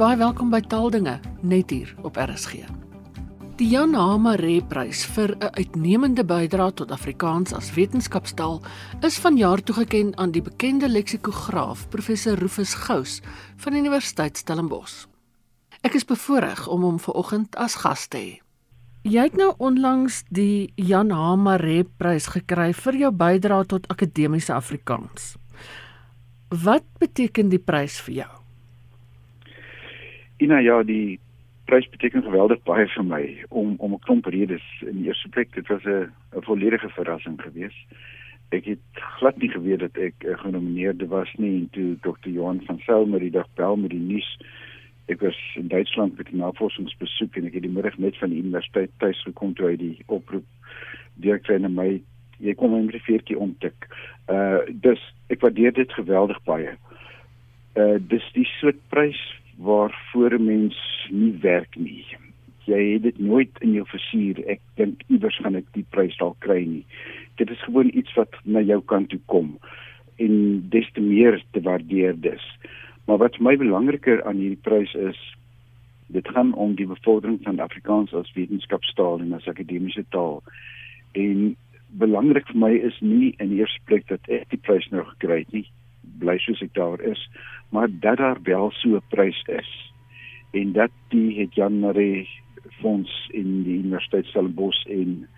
Baie welkom by Taaldinge net hier op RSG. Die Jan Hamaree Prys vir 'n uitnemende bydrae tot Afrikaans as wetenskapstaal is vanjaar toegekend aan die bekende leksikograaf professor Rufus Gous van Universiteit Stellenbosch. Ek is bevoorreg om hom vanoggend as gas te hê. Jy het nou onlangs die Jan Hamaree Prys gekry vir jou bydrae tot akademiese Afrikaans. Wat beteken die prys vir jou? Ina ja, die prys beteken geweldig baie vir my om om 'n klomp redes. In die eerste plek, dit was 'n 'n volledige verrassing geweest. Ek het glad nie geweet dat ek uh, genomineerd was nie en toe Dr. Johan van Sail met die dag bel met die nuus. Ek was in Duitsland met 'n navorsingsbesoek en ek het die middag net van die universiteit tuis gekom toe hy die oproep direk na my jy kom in die veertjie ontdek. Uh dus ek waardeer dit geweldig baie. Uh dis die soort prys waarvoor 'n mens nie werk nie. Jy het dit nooit in jou versuur. Ek dink iewers gaan ek die prys dalk kry nie. Dit is gewoon iets wat na jou kant toe kom en des te meer te waardeer dis. Maar wat vir my belangriker aan hierdie prys is, dit gaan om die bevordering van Afrikaans as wetenskapstaal en as akademiese taal. En belangrik vir my is nie in eerste plek dat ek die prys nou gekry het nie, bly soos ek daar is, maar dat daar wel so 'n prys is en dat die het Jan Marie fonds in die Universiteit Stellenbosch en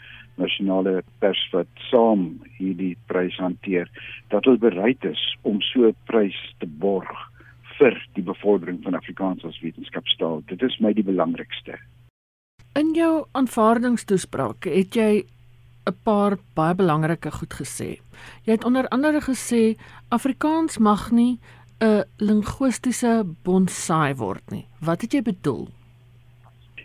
nasionale pers wat saam hierdie prys hanteer dat hulle bereid is om so 'n prys te borg vir die bevordering van Afrikaans as wetenskapstaal. Dit is my die belangrikste. In jou aanvaardingstoespraak het jy 'n paar baie belangrike goed gesê. Jy het onder andere gesê Afrikaans mag nie 'n linguistiese bonsai word nie. Wat het jy bedoel?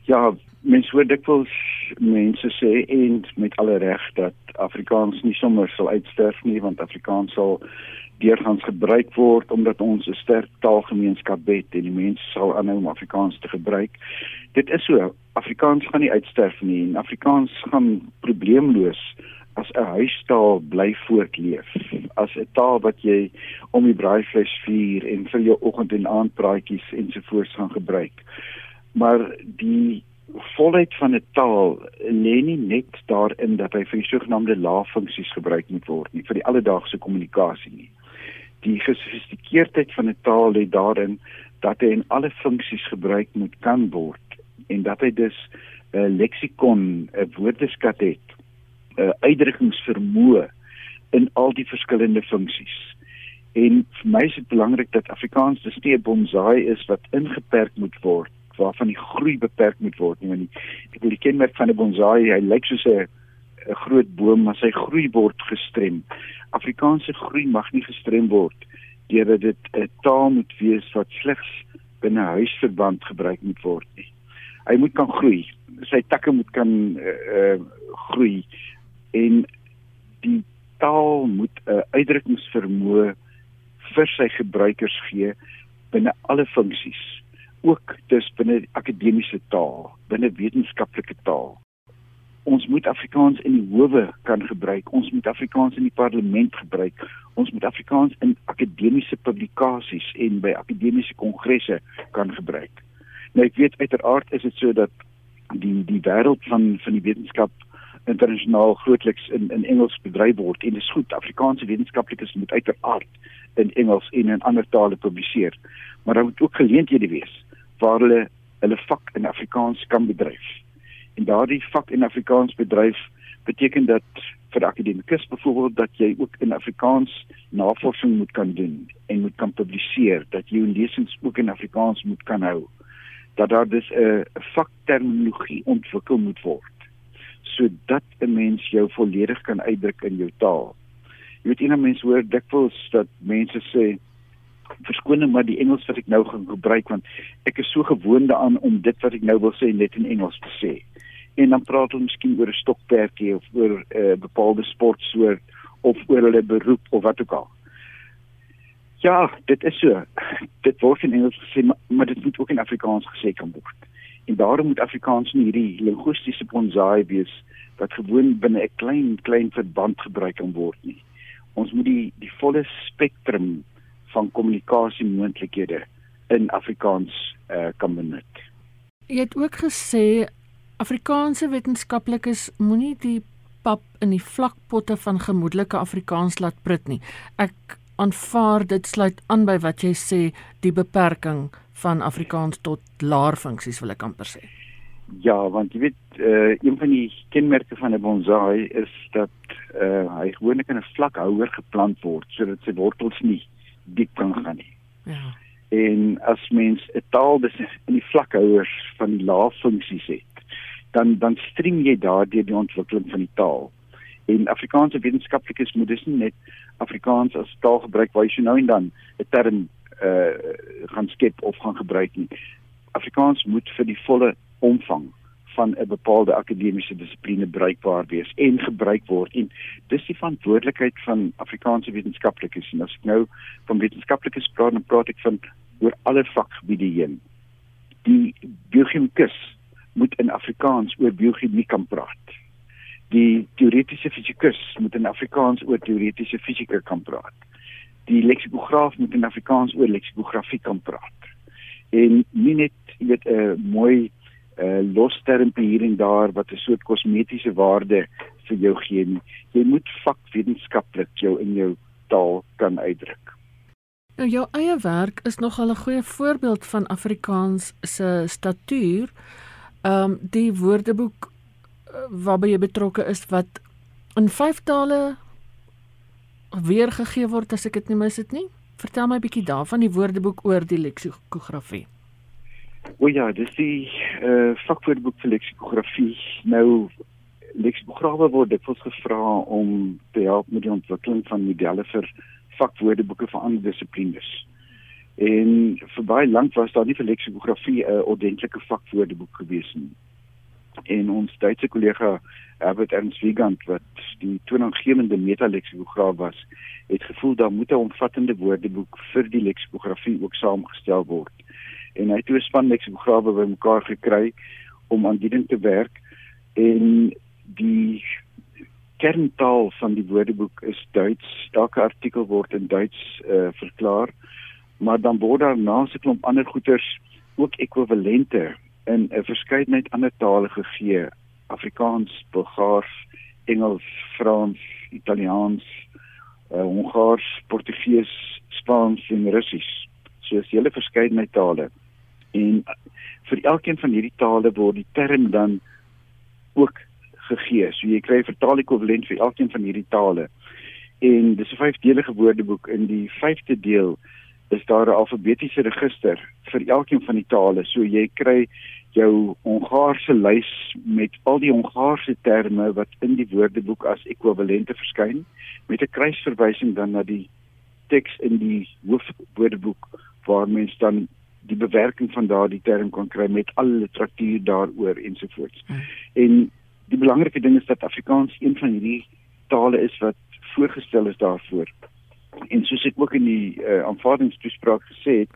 Ja, mense hoor dikwels mense sê en met alle reg dat Afrikaans nie sommer sal uitsterf nie want Afrikaans sal deurgangs gebruik word omdat ons 'n sterk taalgemeenskap het en die mense sal aanhou om Afrikaans te gebruik. Dit is so, Afrikaans gaan nie uitsterf nie en Afrikaans gaan probleemloos as 'n huistaal bly voortleef. As 'n taal wat jy om die braaivleis vier en vir jou oggend en aand praatjies ensovoorts gaan gebruik. Maar die volheid van 'n taal lê nie net daarin dat hy vir sogenaamde laagfunksies gebruik moet word nie, vir die alledaagse kommunikasie nie. Die gesofistikeerdheid van 'n taal lê daarin dat hy in alle funksies gebruik moet kan word en dat hy dus 'n uh, leksikon, 'n woordeskat het, 'n uh, uitdrukkingsvermoë in al die verskillende funksies. En vir my is dit belangrik dat Afrikaans dus nie 'n bonsai is wat ingeperk moet word, waarvan die groei beperk moet word nie, want die wil die kenmerk van 'n bonsai, hy lyk soos 'n 'n groot boom, maar sy groei word gestrem. Afrikaanse groei mag nie gestrem word deurdat dit 'n taal moet wees wat slegs binne huisverband gebruik moet word nie hy moet kan groei. Sy takke moet kan uh, uh groei en die taal moet 'n uh, uitdrukkingsvermoë vir sy gebruikers gee binne alle funksies, ook dus binne akademiese taal, binne wetenskaplike taal. Ons moet Afrikaans in die howe kan gebruik. Ons moet Afrikaans in die parlement gebruik. Ons moet Afrikaans in akademiese publikasies en by akademiese kongresse kan gebruik. Nou ek weet uiteraard is dit so dat die die wêreld van van die wetenskap internasionaal grootliks in in Engels bedryf word en dit is goed Afrikaanse wetenskaplikes moet uiteraard in Engels en in ander tale publiseer. Maar daar moet ook geleenthede wees waar hulle hulle vak in Afrikaans kan bedryf. En daardie vak in Afrikaans bedryf beteken dat vir akademikus byvoorbeeld dat jy ook in Afrikaans navorsing moet kan doen en moet kan publiseer, dat jy jou lesings ook in Afrikaans moet kan hou dat daar dus 'n vakterminologie ontwikkel moet word sodat 'n mens jou volledig kan uitdruk in jou taal. Jy weet enige mens hoor dikwels dat mense sê verskoning maar die Engels wat ek nou gaan gebruik want ek is so gewoond daaraan om dit wat ek nou wil sê net in Engels te sê. En dan praat ons miskien oor 'n stokperdjie of oor 'n uh, bepaalde sportsoort of oor hulle beroep of wat ook al. Ja, dit is so. Dit word in Engels gesê, maar, maar dit moet ook in Afrikaans gesê kan word. En daarom moet Afrikaans nie hierdie linguistiese bonsai wees wat gewoon binne 'n klein klein verband gebruik kan word nie. Ons moet die die volle spektrum van kommunikasie moontlikhede in Afrikaans uh, kan benut. Jy het ook gesê Afrikaanse wetenskaplikes moenie die pap in die vlakpotte van gemoedelike Afrikaans laat prut nie. Ek aanvaar dit sluit aan by wat jy sê die beperking van Afrikaans tot laer funksies wil ek amper sê. Ja, want jy weet uh, een van die kenmerke van 'n bonsai is dat uh, hy gewoonlik in 'n vlak houer geplant word sodat sy wortels nie diep kan gaan nie. Ja. En as mens 'n taal dis in die vlak houers van die lae funksies het, dan dan strem jy daardeur die ontwikkeling van die taal. En Afrikaanse wetenskaplikes moet dus nie net Afrikaans as taal gebruik waar jy nou en dan 'n term uh gaan skep of gaan gebruik nie. Afrikaans moet vir die volle omvang van 'n bepaalde akademiese dissipline bruikbaar wees en gebruik word en dis die verantwoordelikheid van Afrikaanse wetenskaplikes en as ek nou van wetenskaplikes praat dan praat ek van oor alle vakgebiede heen. Die biochemikus moet in Afrikaans oor biochemie kan praat. Die teoretiese fisikus moet in Afrikaans oor teoretiese fisika kan praat. Die leksikograaf moet in Afrikaans oor leksikografie kan praat. En nie net weet 'n uh, mooi uh, lostermpie hier en daar wat 'n soort kosmetiese waarde vir jou gee nie. Jy moet vakwetenskaplik jou in jou taal kan uitdruk. Nou jou eie werk is nogal 'n goeie voorbeeld van Afrikaans se statuur. Ehm um, die woordeboek uh, waarby jy betrokke is wat in vyf tale weergegee word as ek dit nie mis het nie. Vertel my 'n bietjie daarvan die woordeboek oor die leksikografie. O ja, dis die uh, vakwoordeboek vir leksikografie. Nou leksikograwe word dikwels gevra om te help met die ontwikkeling van modelle vir vakwoordeboeke vir ander dissiplines. En vir baie lank was daar nie vir leksikografie 'n ordentlike vakwoordeboek gewees nie. En ons Duitse kollega Herbert Ernst Wiegand wat die toenaamgewende metalexikograaf was, het gevoel daar moet 'n omvattende woordeboek vir die leksikografie ook saamgestel word en hy het twee span leksikograwe bymekaar gekry om aan die ding te werk en die kerntaal van die woordeboek is Duits. Elke artikel word in Duits uh, verklaar, maar dan word daar na 'n klomp ander goeters ook ekwivalente in 'n verskeidenheid ander tale gegee. Afrikaans, Bulgaars, Engels, Frans, Italiaans, uh, Hongaars, Portugees, Spaans en Russies. So is hele verskeidenheid tale en vir elkeen van hierdie tale word die term dan ook gegee. So jy kry 'n vertaal ekwivalent vir elkeen van hierdie tale. En dis 'n vyfdelige woordeboek. In die vyfde deel is daar 'n alfabetiese register vir elkeen van die tale. So jy kry jou Hongaarse lys met al die Hongaarse terme wat in die woordeboek as ekwivalente verskyn met 'n kruisverwysing dan na die teks in die hoofwoordeboek waar mens dan die bewerking van daardie term kon kry met al die literatuur daaroor ensovoorts. Hmm. En die belangrike ding is dat Afrikaans een van hierdie tale is wat voorgestel is daarvoor. En soos ek ook in die uh, aanvaardingstoespraak gesê het,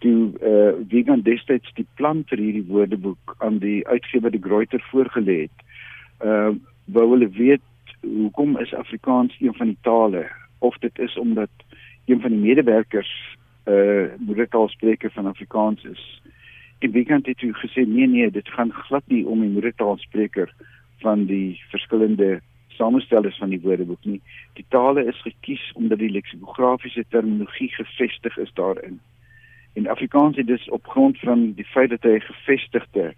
toe eh uh, Wigan destyds die plan vir hierdie woordeboek aan die uitgewer De Gruyter voorgelê het. Uh, wou hulle weet hoekom is Afrikaans een van die tale of dit is omdat een van die medewerkers uh moedertaalspreker van Afrikaans is. En wie kan dit gesê nee nee, dit gaan glad nie om die moedertaalspreker van die verskillende samestellers van die woordeboek nie. Die tale is gekies omdat die leksikografiese terminologie gevestig is daarin. En Afrikaans het dus op grond van die feit dat hy gevestigde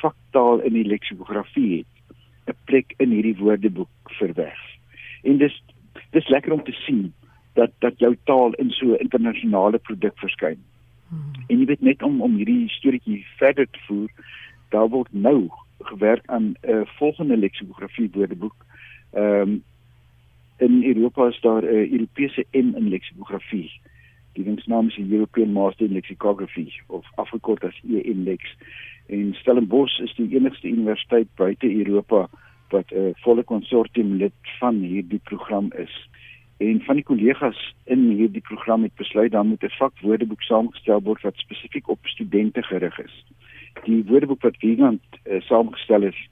vaktaal in die leksikografie het, 'n plek in hierdie woordeboek verwerf. En dis dis lekker om te sien dat dat jou taal in so 'n internasionale produk verskyn. Hmm. En jy weet net om om hierdie storieetjie verder te voer, daar word nou gewerk aan 'n uh, volgende leksikografie woordeboek. Ehm um, in Europa is daar 'n uh, Europese M in leksikografie. Die dingsnaam is European Master in Lexicography of afgekort as EMLex. En Stellenbosch is die enigste universiteit buite Europa wat 'n uh, volle konsortium lid van hierdie program is. En van die kollegas in hierdie program het besluit dan moet 'n vakwoordeboek saamgestel word wat spesifiek op studente gerig is. Die woordeboek wat Wiegand uh, saamgestel is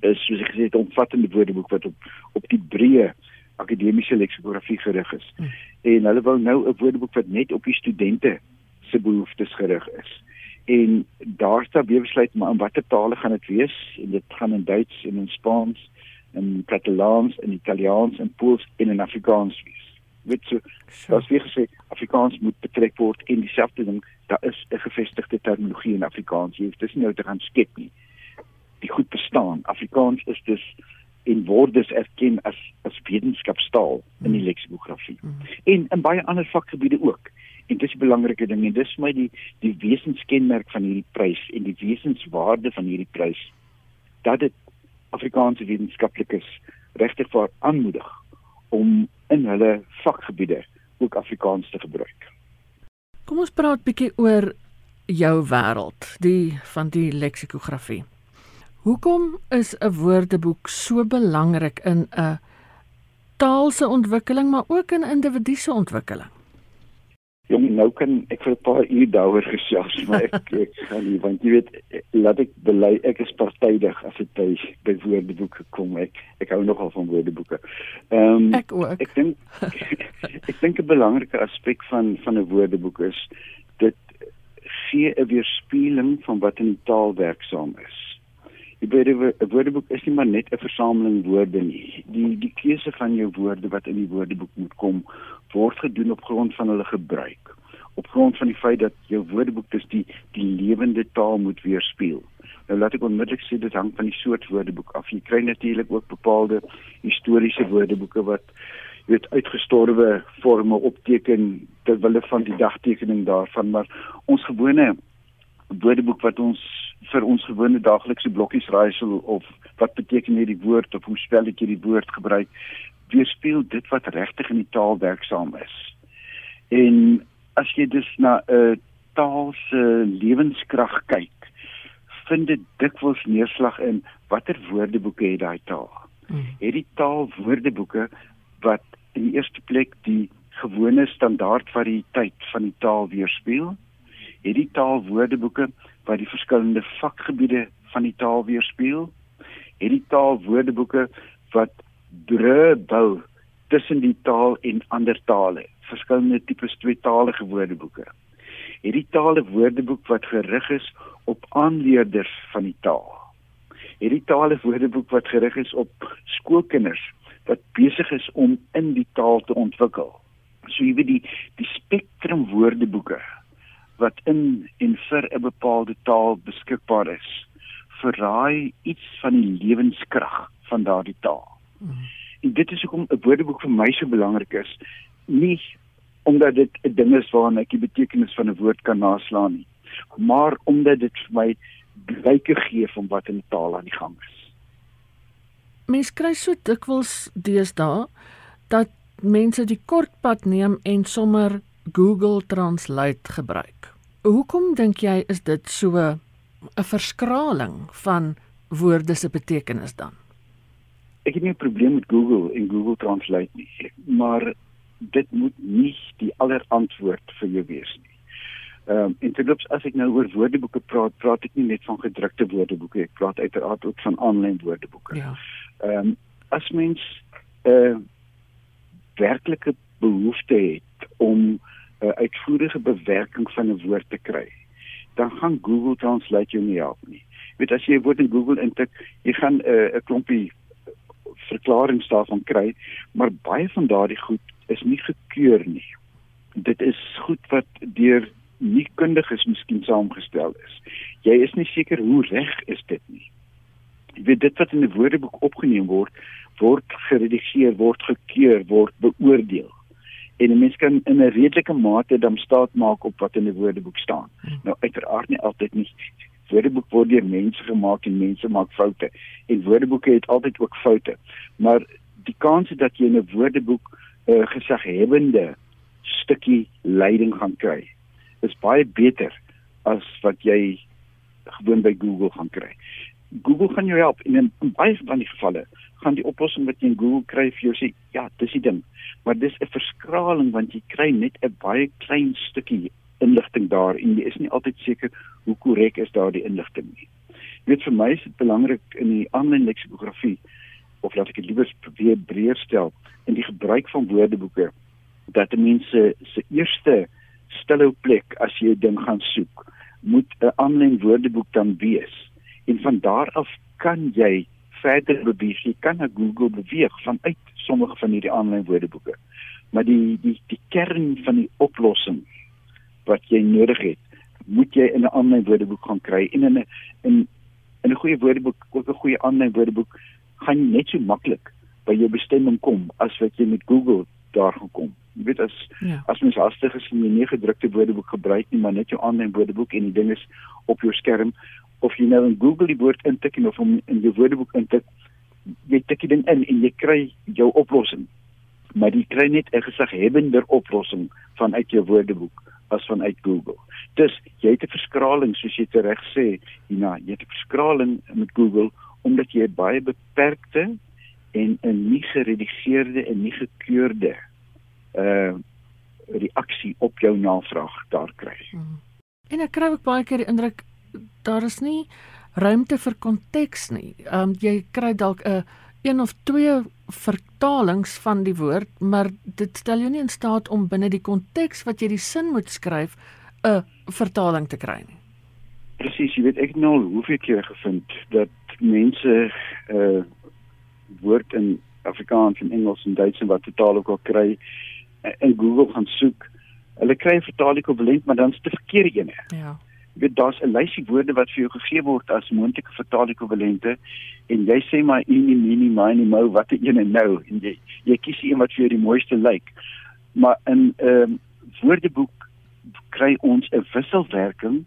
is soos ek gesê het 'n omvattende woordeboek wat op op die breë akademiese leksikografie gerig is. Hmm. En hulle wil nou 'n woordeboek wat net op die studente se behoeftes gerig is. En daar staan weer besluit maar in watter tale gaan dit wees? En dit gaan in Duits en in Spaans, in Katalaans, in Italiaans, in Pools en in Afrikaans wees. Weet so, as jy gesê Afrikaans moet betrek word en dieselfde ding, daar is 'n gevestigde terminologie in Afrikaans. Jy hoef dis nie nou te gaan skep nie. Die goed bestaan. Afrikaans is dus en word dus erken as as wetenskapstaal in die leksikografie. Mm. En in baie ander vakgebiede ook. En dis 'n belangrike ding en dis vir my die die wesenskenmerk van hierdie prys en die wesenswaarde van hierdie prys dat dit Afrikaanse wetenskaplikes regtig vir aanmoedig om in hulle vakgebiede ook Afrikaans te gebruik. Kom ons praat bietjie oor jou wêreld, die van die leksikografie. Hoekom is 'n woordeboek so belangrik in 'n taalse ontwikkeling maar ook in individu se ontwikkeling? Jong, nou kan ek vir 'n paar uur daaroor gesels, maar ek ek gaan nie want jy weet laat ek bely ek is partydig as dit by by woordeboeke kom ek ek hou nogal van woordeboeke. Ehm um, ek ook. Ek dink ek dink 'n belangrike aspek van van 'n woordeboek is dit gee 'n weerspieëling van wat in die taal werksaam is. Die woordeboek is nie maar net 'n versameling woorde nie. Die die keuse van jou woorde wat in die woordeboek moet kom, word gedoen op grond van hulle gebruik. Op grond van die feit dat jou woordeboek dus die die lewende taal moet weerspieël. Nou laat ek onmiddellik sê dit hang van die soort woordeboek af. Jy kry natuurlik ook bepaalde historiese woordeboeke wat weet uitgestorwe forme opteken ter wille van die dagtekening daarvan, maar ons gewone woordeboek wat ons vir ons gewone daaglikse blokkies raaisel of wat beteken hierdie woord of hoe spel ek hierdie woord gebruik weerspieël dit wat regtig in die taal werksaam is. En as jy dus na 'n taal se lewenskrag kyk, vind dit dikwels neerslag in watter woordeboeke het daai taal. Hmm. Het die taal woordeboeke wat in die eerste plek die gewone standaard variëteit van die taal weerspieël? Het die taal woordeboeke wat die verskillende vakgebiede van die taal weerspieël het die taal woordeboeke wat brûe bou tussen die taal en ander tale verskillende tipes tweetalige woordeboeke. Het die tale woordeboek wat gerig is op aanleerders van die taal. Het die tale woordeboek wat gerig is op skoolkinders wat besig is om in die taal te ontwikkel. So jy weet die die spektrum woordeboeke wat in en vir 'n bepaalde taal beskikbaar is verraai iets van die lewenskrag van daardie taal. En dit is hoekom 'n woordeboek vir my so belangrik is, nie omdat dit 'n ding is waarna ek die betekenis van 'n woord kan naslaan nie, maar omdat dit vir my blyke gee van wat in die taal aan die gang is. Mens kry so dikwels deesdae dat mense die kortpad neem en sommer Google Translate gebruik. Hoekom dink jy is dit so 'n verskraling van woorde se betekenis dan? Ek het nie 'n probleem met Google en Google Translate nie, maar dit moet nie die allerantwoord vir jou wees nie. Ehm um, en terloops as ek nou oor woordeboeke praat, praat ek nie net van gedrukte woordeboeke, ek praat uiteraard ook van aanlyn woordeboeke. Ja. Ehm um, as mens 'n uh, werklike behoefte het om 'n uh, uitvoerige bewerking van 'n woord te kry, dan gaan Google Translate jou nie help nie. Jy weet as jy 'n woord in Google intik, jy gaan 'n uh, 'n klompie verklaringe daarvan kry, maar baie van daardie goed is nie gekeur nie. Dit is goed wat deur nie kundiges miskien saamgestel is. Jy is nie seker hoe reg is dit nie. Jy weet dit wat in 'n woordeboek opgeneem word, word geredigeer, word gekeur, word beoordeel en 'n mens kan in 'n redelike mate dan staat maak op wat in die woordeboek staan. Hmm. Nou uiteraard nie altyd nie. Woordeboek word deur mense gemaak en mense maak foute en woordeboeke het altyd ook foute. Maar die kans dat jy in 'n woordeboek 'n uh, gesaghebende stukkie leiding gaan kry is baie beter as wat jy gewoon by Google gaan kry. Google gaan jou help en in, in baie van die gevalle gaan die oplossing wat jy in Google kry vir jou sê ja, dis die ding. Maar dis 'n verskraling want jy kry net 'n baie klein stukkie inligting daar en jy is nie altyd seker hoe korrek is daardie inligting nie. Jy weet vir my is dit belangrik in die aanlyn leksikografie of laat ek dit liewer probeer breër stel in die gebruik van woordeboeke dat mense se eerste stilhou plek as jy 'n ding gaan soek, moet 'n aanlyn woordeboek dan wees. En van daar af kan jy verder beweeg. Jy kan na Google beweeg vanuit sommige van hierdie aanlyn woordeboeke. Maar die die die kern van die oplossing wat jy nodig het, moet jy in 'n aanlyn woordeboek gaan kry en in 'n in in 'n goeie woordeboek, ook 'n goeie aanlyn woordeboek gaan jy net so maklik by jou bestemming kom as wat jy met Google daar gekom. Jy weet as ja. as mens hastig is en jy nie gedrukte woordeboek gebruik nie, maar net jou aanlyn woordeboek en die ding is op jou skerm of jy nou in Google die woord intik en of hom in jou woordeboek intik, jy tik dit in en jy kry jou oplossing. Maar jy kry net 'n gesaghebender oplossing vanuit jou woordeboek as vanuit Google. Dus jy het 'n verskraling soos jy reg sê, Ina, jy het 'n verskraling met Google omdat jy baie beperkte en 'n nie geredigeerde en nie gekeurde uh reaksie op jou navraag daar kry. Hmm. En ek kry ook baie keer die indruk daar is nie ruimte vir konteks nie. Ehm um, jy kry dalk 'n uh, een of twee vertalings van die woord, maar dit stel jou nie in staat om binne die konteks wat jy die sin moet skryf 'n vertaling te kry nie. Presies, jy weet ek nou hoeveel keer gevind dat mense uh woord in Afrikaans en Engels en Duits en wat totaal ook al kry uh, in Google gaan soek. Hulle kry 'n vertaling ekwivalent, maar dan is dit verkeerde ene. Ja weet daar's 'n lysie woorde wat vir jou gegee word as moontlike vertaalekwivalente en jy sê maar ini mini mini mo watter een en nou en jy jy kies een wat vir jou die mooiste lyk maar in 'n uh, woordeboek kry ons 'n wisselwerking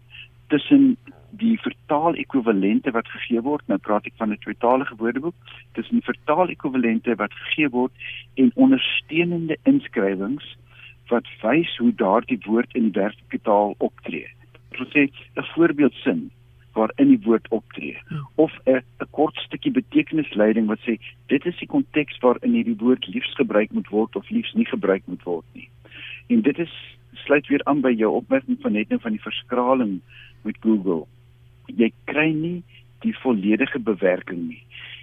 tussen die vertaalekwivalente wat gegee word nou praat ek van 'n tweetalige woordeboek tussen die vertaalekwivalente wat gegee word en ondersteunende inskrywings wat wys hoe daardie woord in die werklike taal optree gesê 'n voorbeeldsin waarin die woord optree ja. of 'n 'n kort stukkie betekenisleiding wat sê dit is die konteks waarin hierdie woord liefs gebruik moet word of liefs nie gebruik moet word nie. En dit is sluit weer aan by jou opmerking van net nou van die verskraling met Google. Jy kry nie die volledige bewerking nie.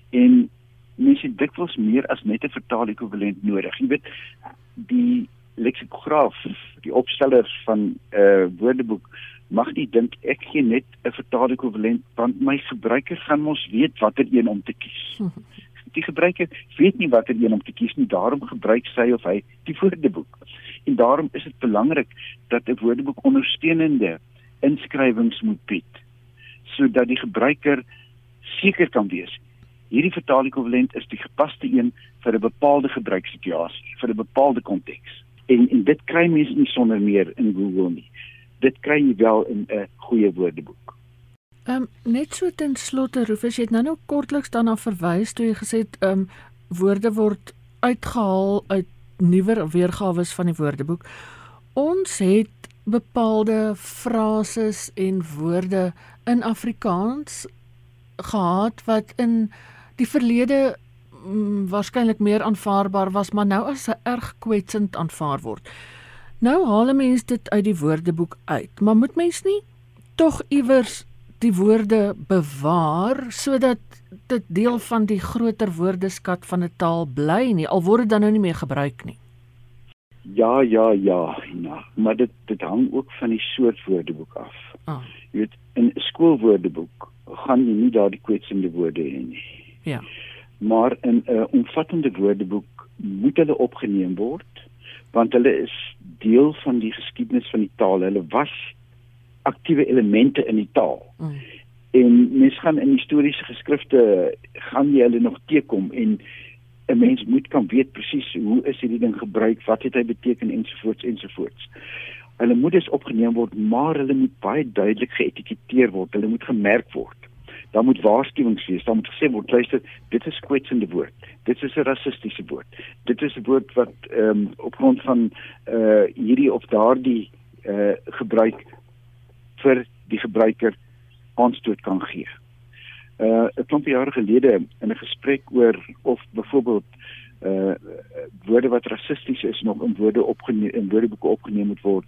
En mens het dikwels meer as net 'n vertaal-ekwivalent nodig. Jy weet die leksikograaf, die opstellers van 'n uh, woordeboek mag nie dink ek gee net 'n vertaal ekwivalent want my gebruiker gaan mos weet watter een om te kies. Die gebruiker weet nie watter een om te kies nie, daarom gebruik sy of hy die woordeboek. En daarom is dit belangrik dat 'n woordeboek ondersteunende inskrywings moet bied sodat die gebruiker seker kan wees hierdie vertaal ekwivalent is die gepaste een vir 'n bepaalde gebruikssituasie, vir 'n bepaalde konteks. En en dit kry mense nie sonder meer in Google nie dit kry jy wel in 'n goeie woordeboek. Ehm um, net so ten slotte Rufus jy het nou nou kortliks daarna verwys toe jy gesê het ehm um, woorde word uitgehaal uit nuwer weergawe van die woordeboek. Ons het bepaalde frases en woorde in Afrikaans gehad wat in die verlede mm, waarskynlik meer aanvaarbaar was, maar nou as erg kwetsend aanvaar word. Nou haal 'n mens dit uit die woordeboek uit, maar moet mens nie tog iewers die woorde bewaar sodat dit deel van die groter woordeskat van 'n taal bly nie al word dit dan nou nie meer gebruik nie. Ja, ja, ja, ja, maar dit dit hang ook van die soort woordeboek af. Ah. Jy weet, in 'n skoolwoordeboek gaan jy nie daardie kwetsende woorde hê nie. Ja. Maar in 'n omvattende woordeboek moet hulle opgeneem word want hulle is deel van die geskiedenis van die taal. Hulle was aktiewe elemente in die taal. Mm. En mens gaan in historiese geskrifte gaan jy hulle nog teekom en 'n mens moet kan weet presies hoe is hierdie ding gebruik, wat het hy beteken ensovoorts ensovoorts. Hulle moet dus opgeneem word, maar hulle moet baie duidelik geetiketeer word. Hulle moet gemerk word daar moet waarskuwings wees. Daar moet gesê word, luister, dit is kwetsende woord. Dit is 'n rassistiese woord. Dit is 'n woord wat ehm um, op grond van eh uh, hierdie of daardie eh uh, gebruik vir die gebruiker aanstoot kan gee. Eh uh, 'n klompie jare gelede in 'n gesprek oor of byvoorbeeld uh, woorde wat rassisties is nog in woorde opgeneem in woordeboeke opgeneem moet word,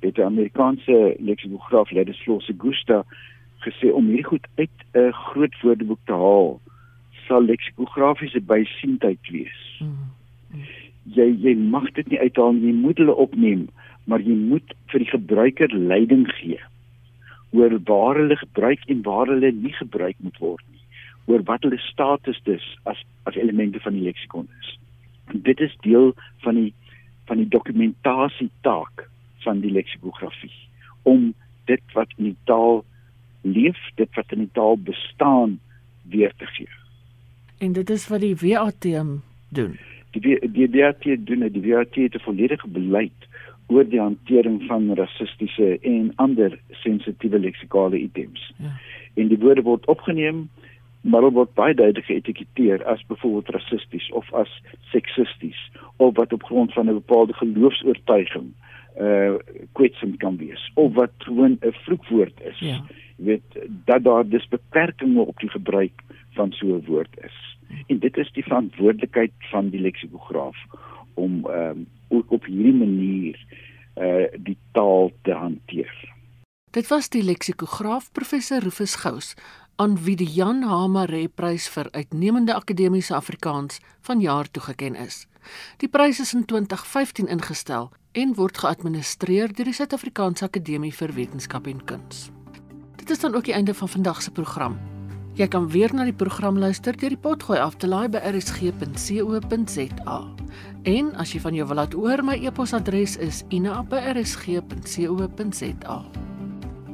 het 'n Amerikaanse leksikograaf, Ladislau Segusta, gesê om hierdie goed uit 'n groot woordeboek te haal sal leksikografiese bysiendheid wees. Mm. Mm. jy jy mag dit nie uithaal nie, jy moet hulle opneem, maar jy moet vir die gebruiker leiding gee oor waar hulle gebruik en waar hulle nie gebruik moet word oor wat hulle status dus as as elemente van die leksikon is. En dit is deel van die van die dokumentasie taak van die leksikografie om dit wat in die taal leef, dit wat in die taal bestaan weer te gee. En dit is wat die WAT doen. Die die WAT doen die WAT het 'n volledige beleid oor die hantering van rassistiese en ander sensitiewe leksikale items. Ja. En die woorde word opgeneem maar word baie duidelik geetiketeer as byvoorbeeld rassisties of as seksisties of wat op grond van 'n bepaalde geloofs-oortuiging uh kwetsend kan wees of wat gewoon 'n vloekwoord is. Ja. Jy weet dat daar dis beperkings op die gebruik van so 'n woord is. En dit is die verantwoordelikheid van die leksikograaf om ehm um, ook op hierdie manier uh die taal te hanteer. Dit was die leksikograaf professor Rufus Gous aan wie die Jan Hamare Prys vir uitnemende akademiese Afrikaans vanjaar toegekend is. Die prys is in 2015 ingestel en word geadministreer deur die Suid-Afrikaanse Akademie vir Wetenskap en Kuns. Dit is dan ook die einde van vandag se program. Jy kan weer na die program luister deur die potgooi af te laai by rsg.co.za. En as jy van jou wil laat hoor, my e-posadres is ina@rsg.co.za.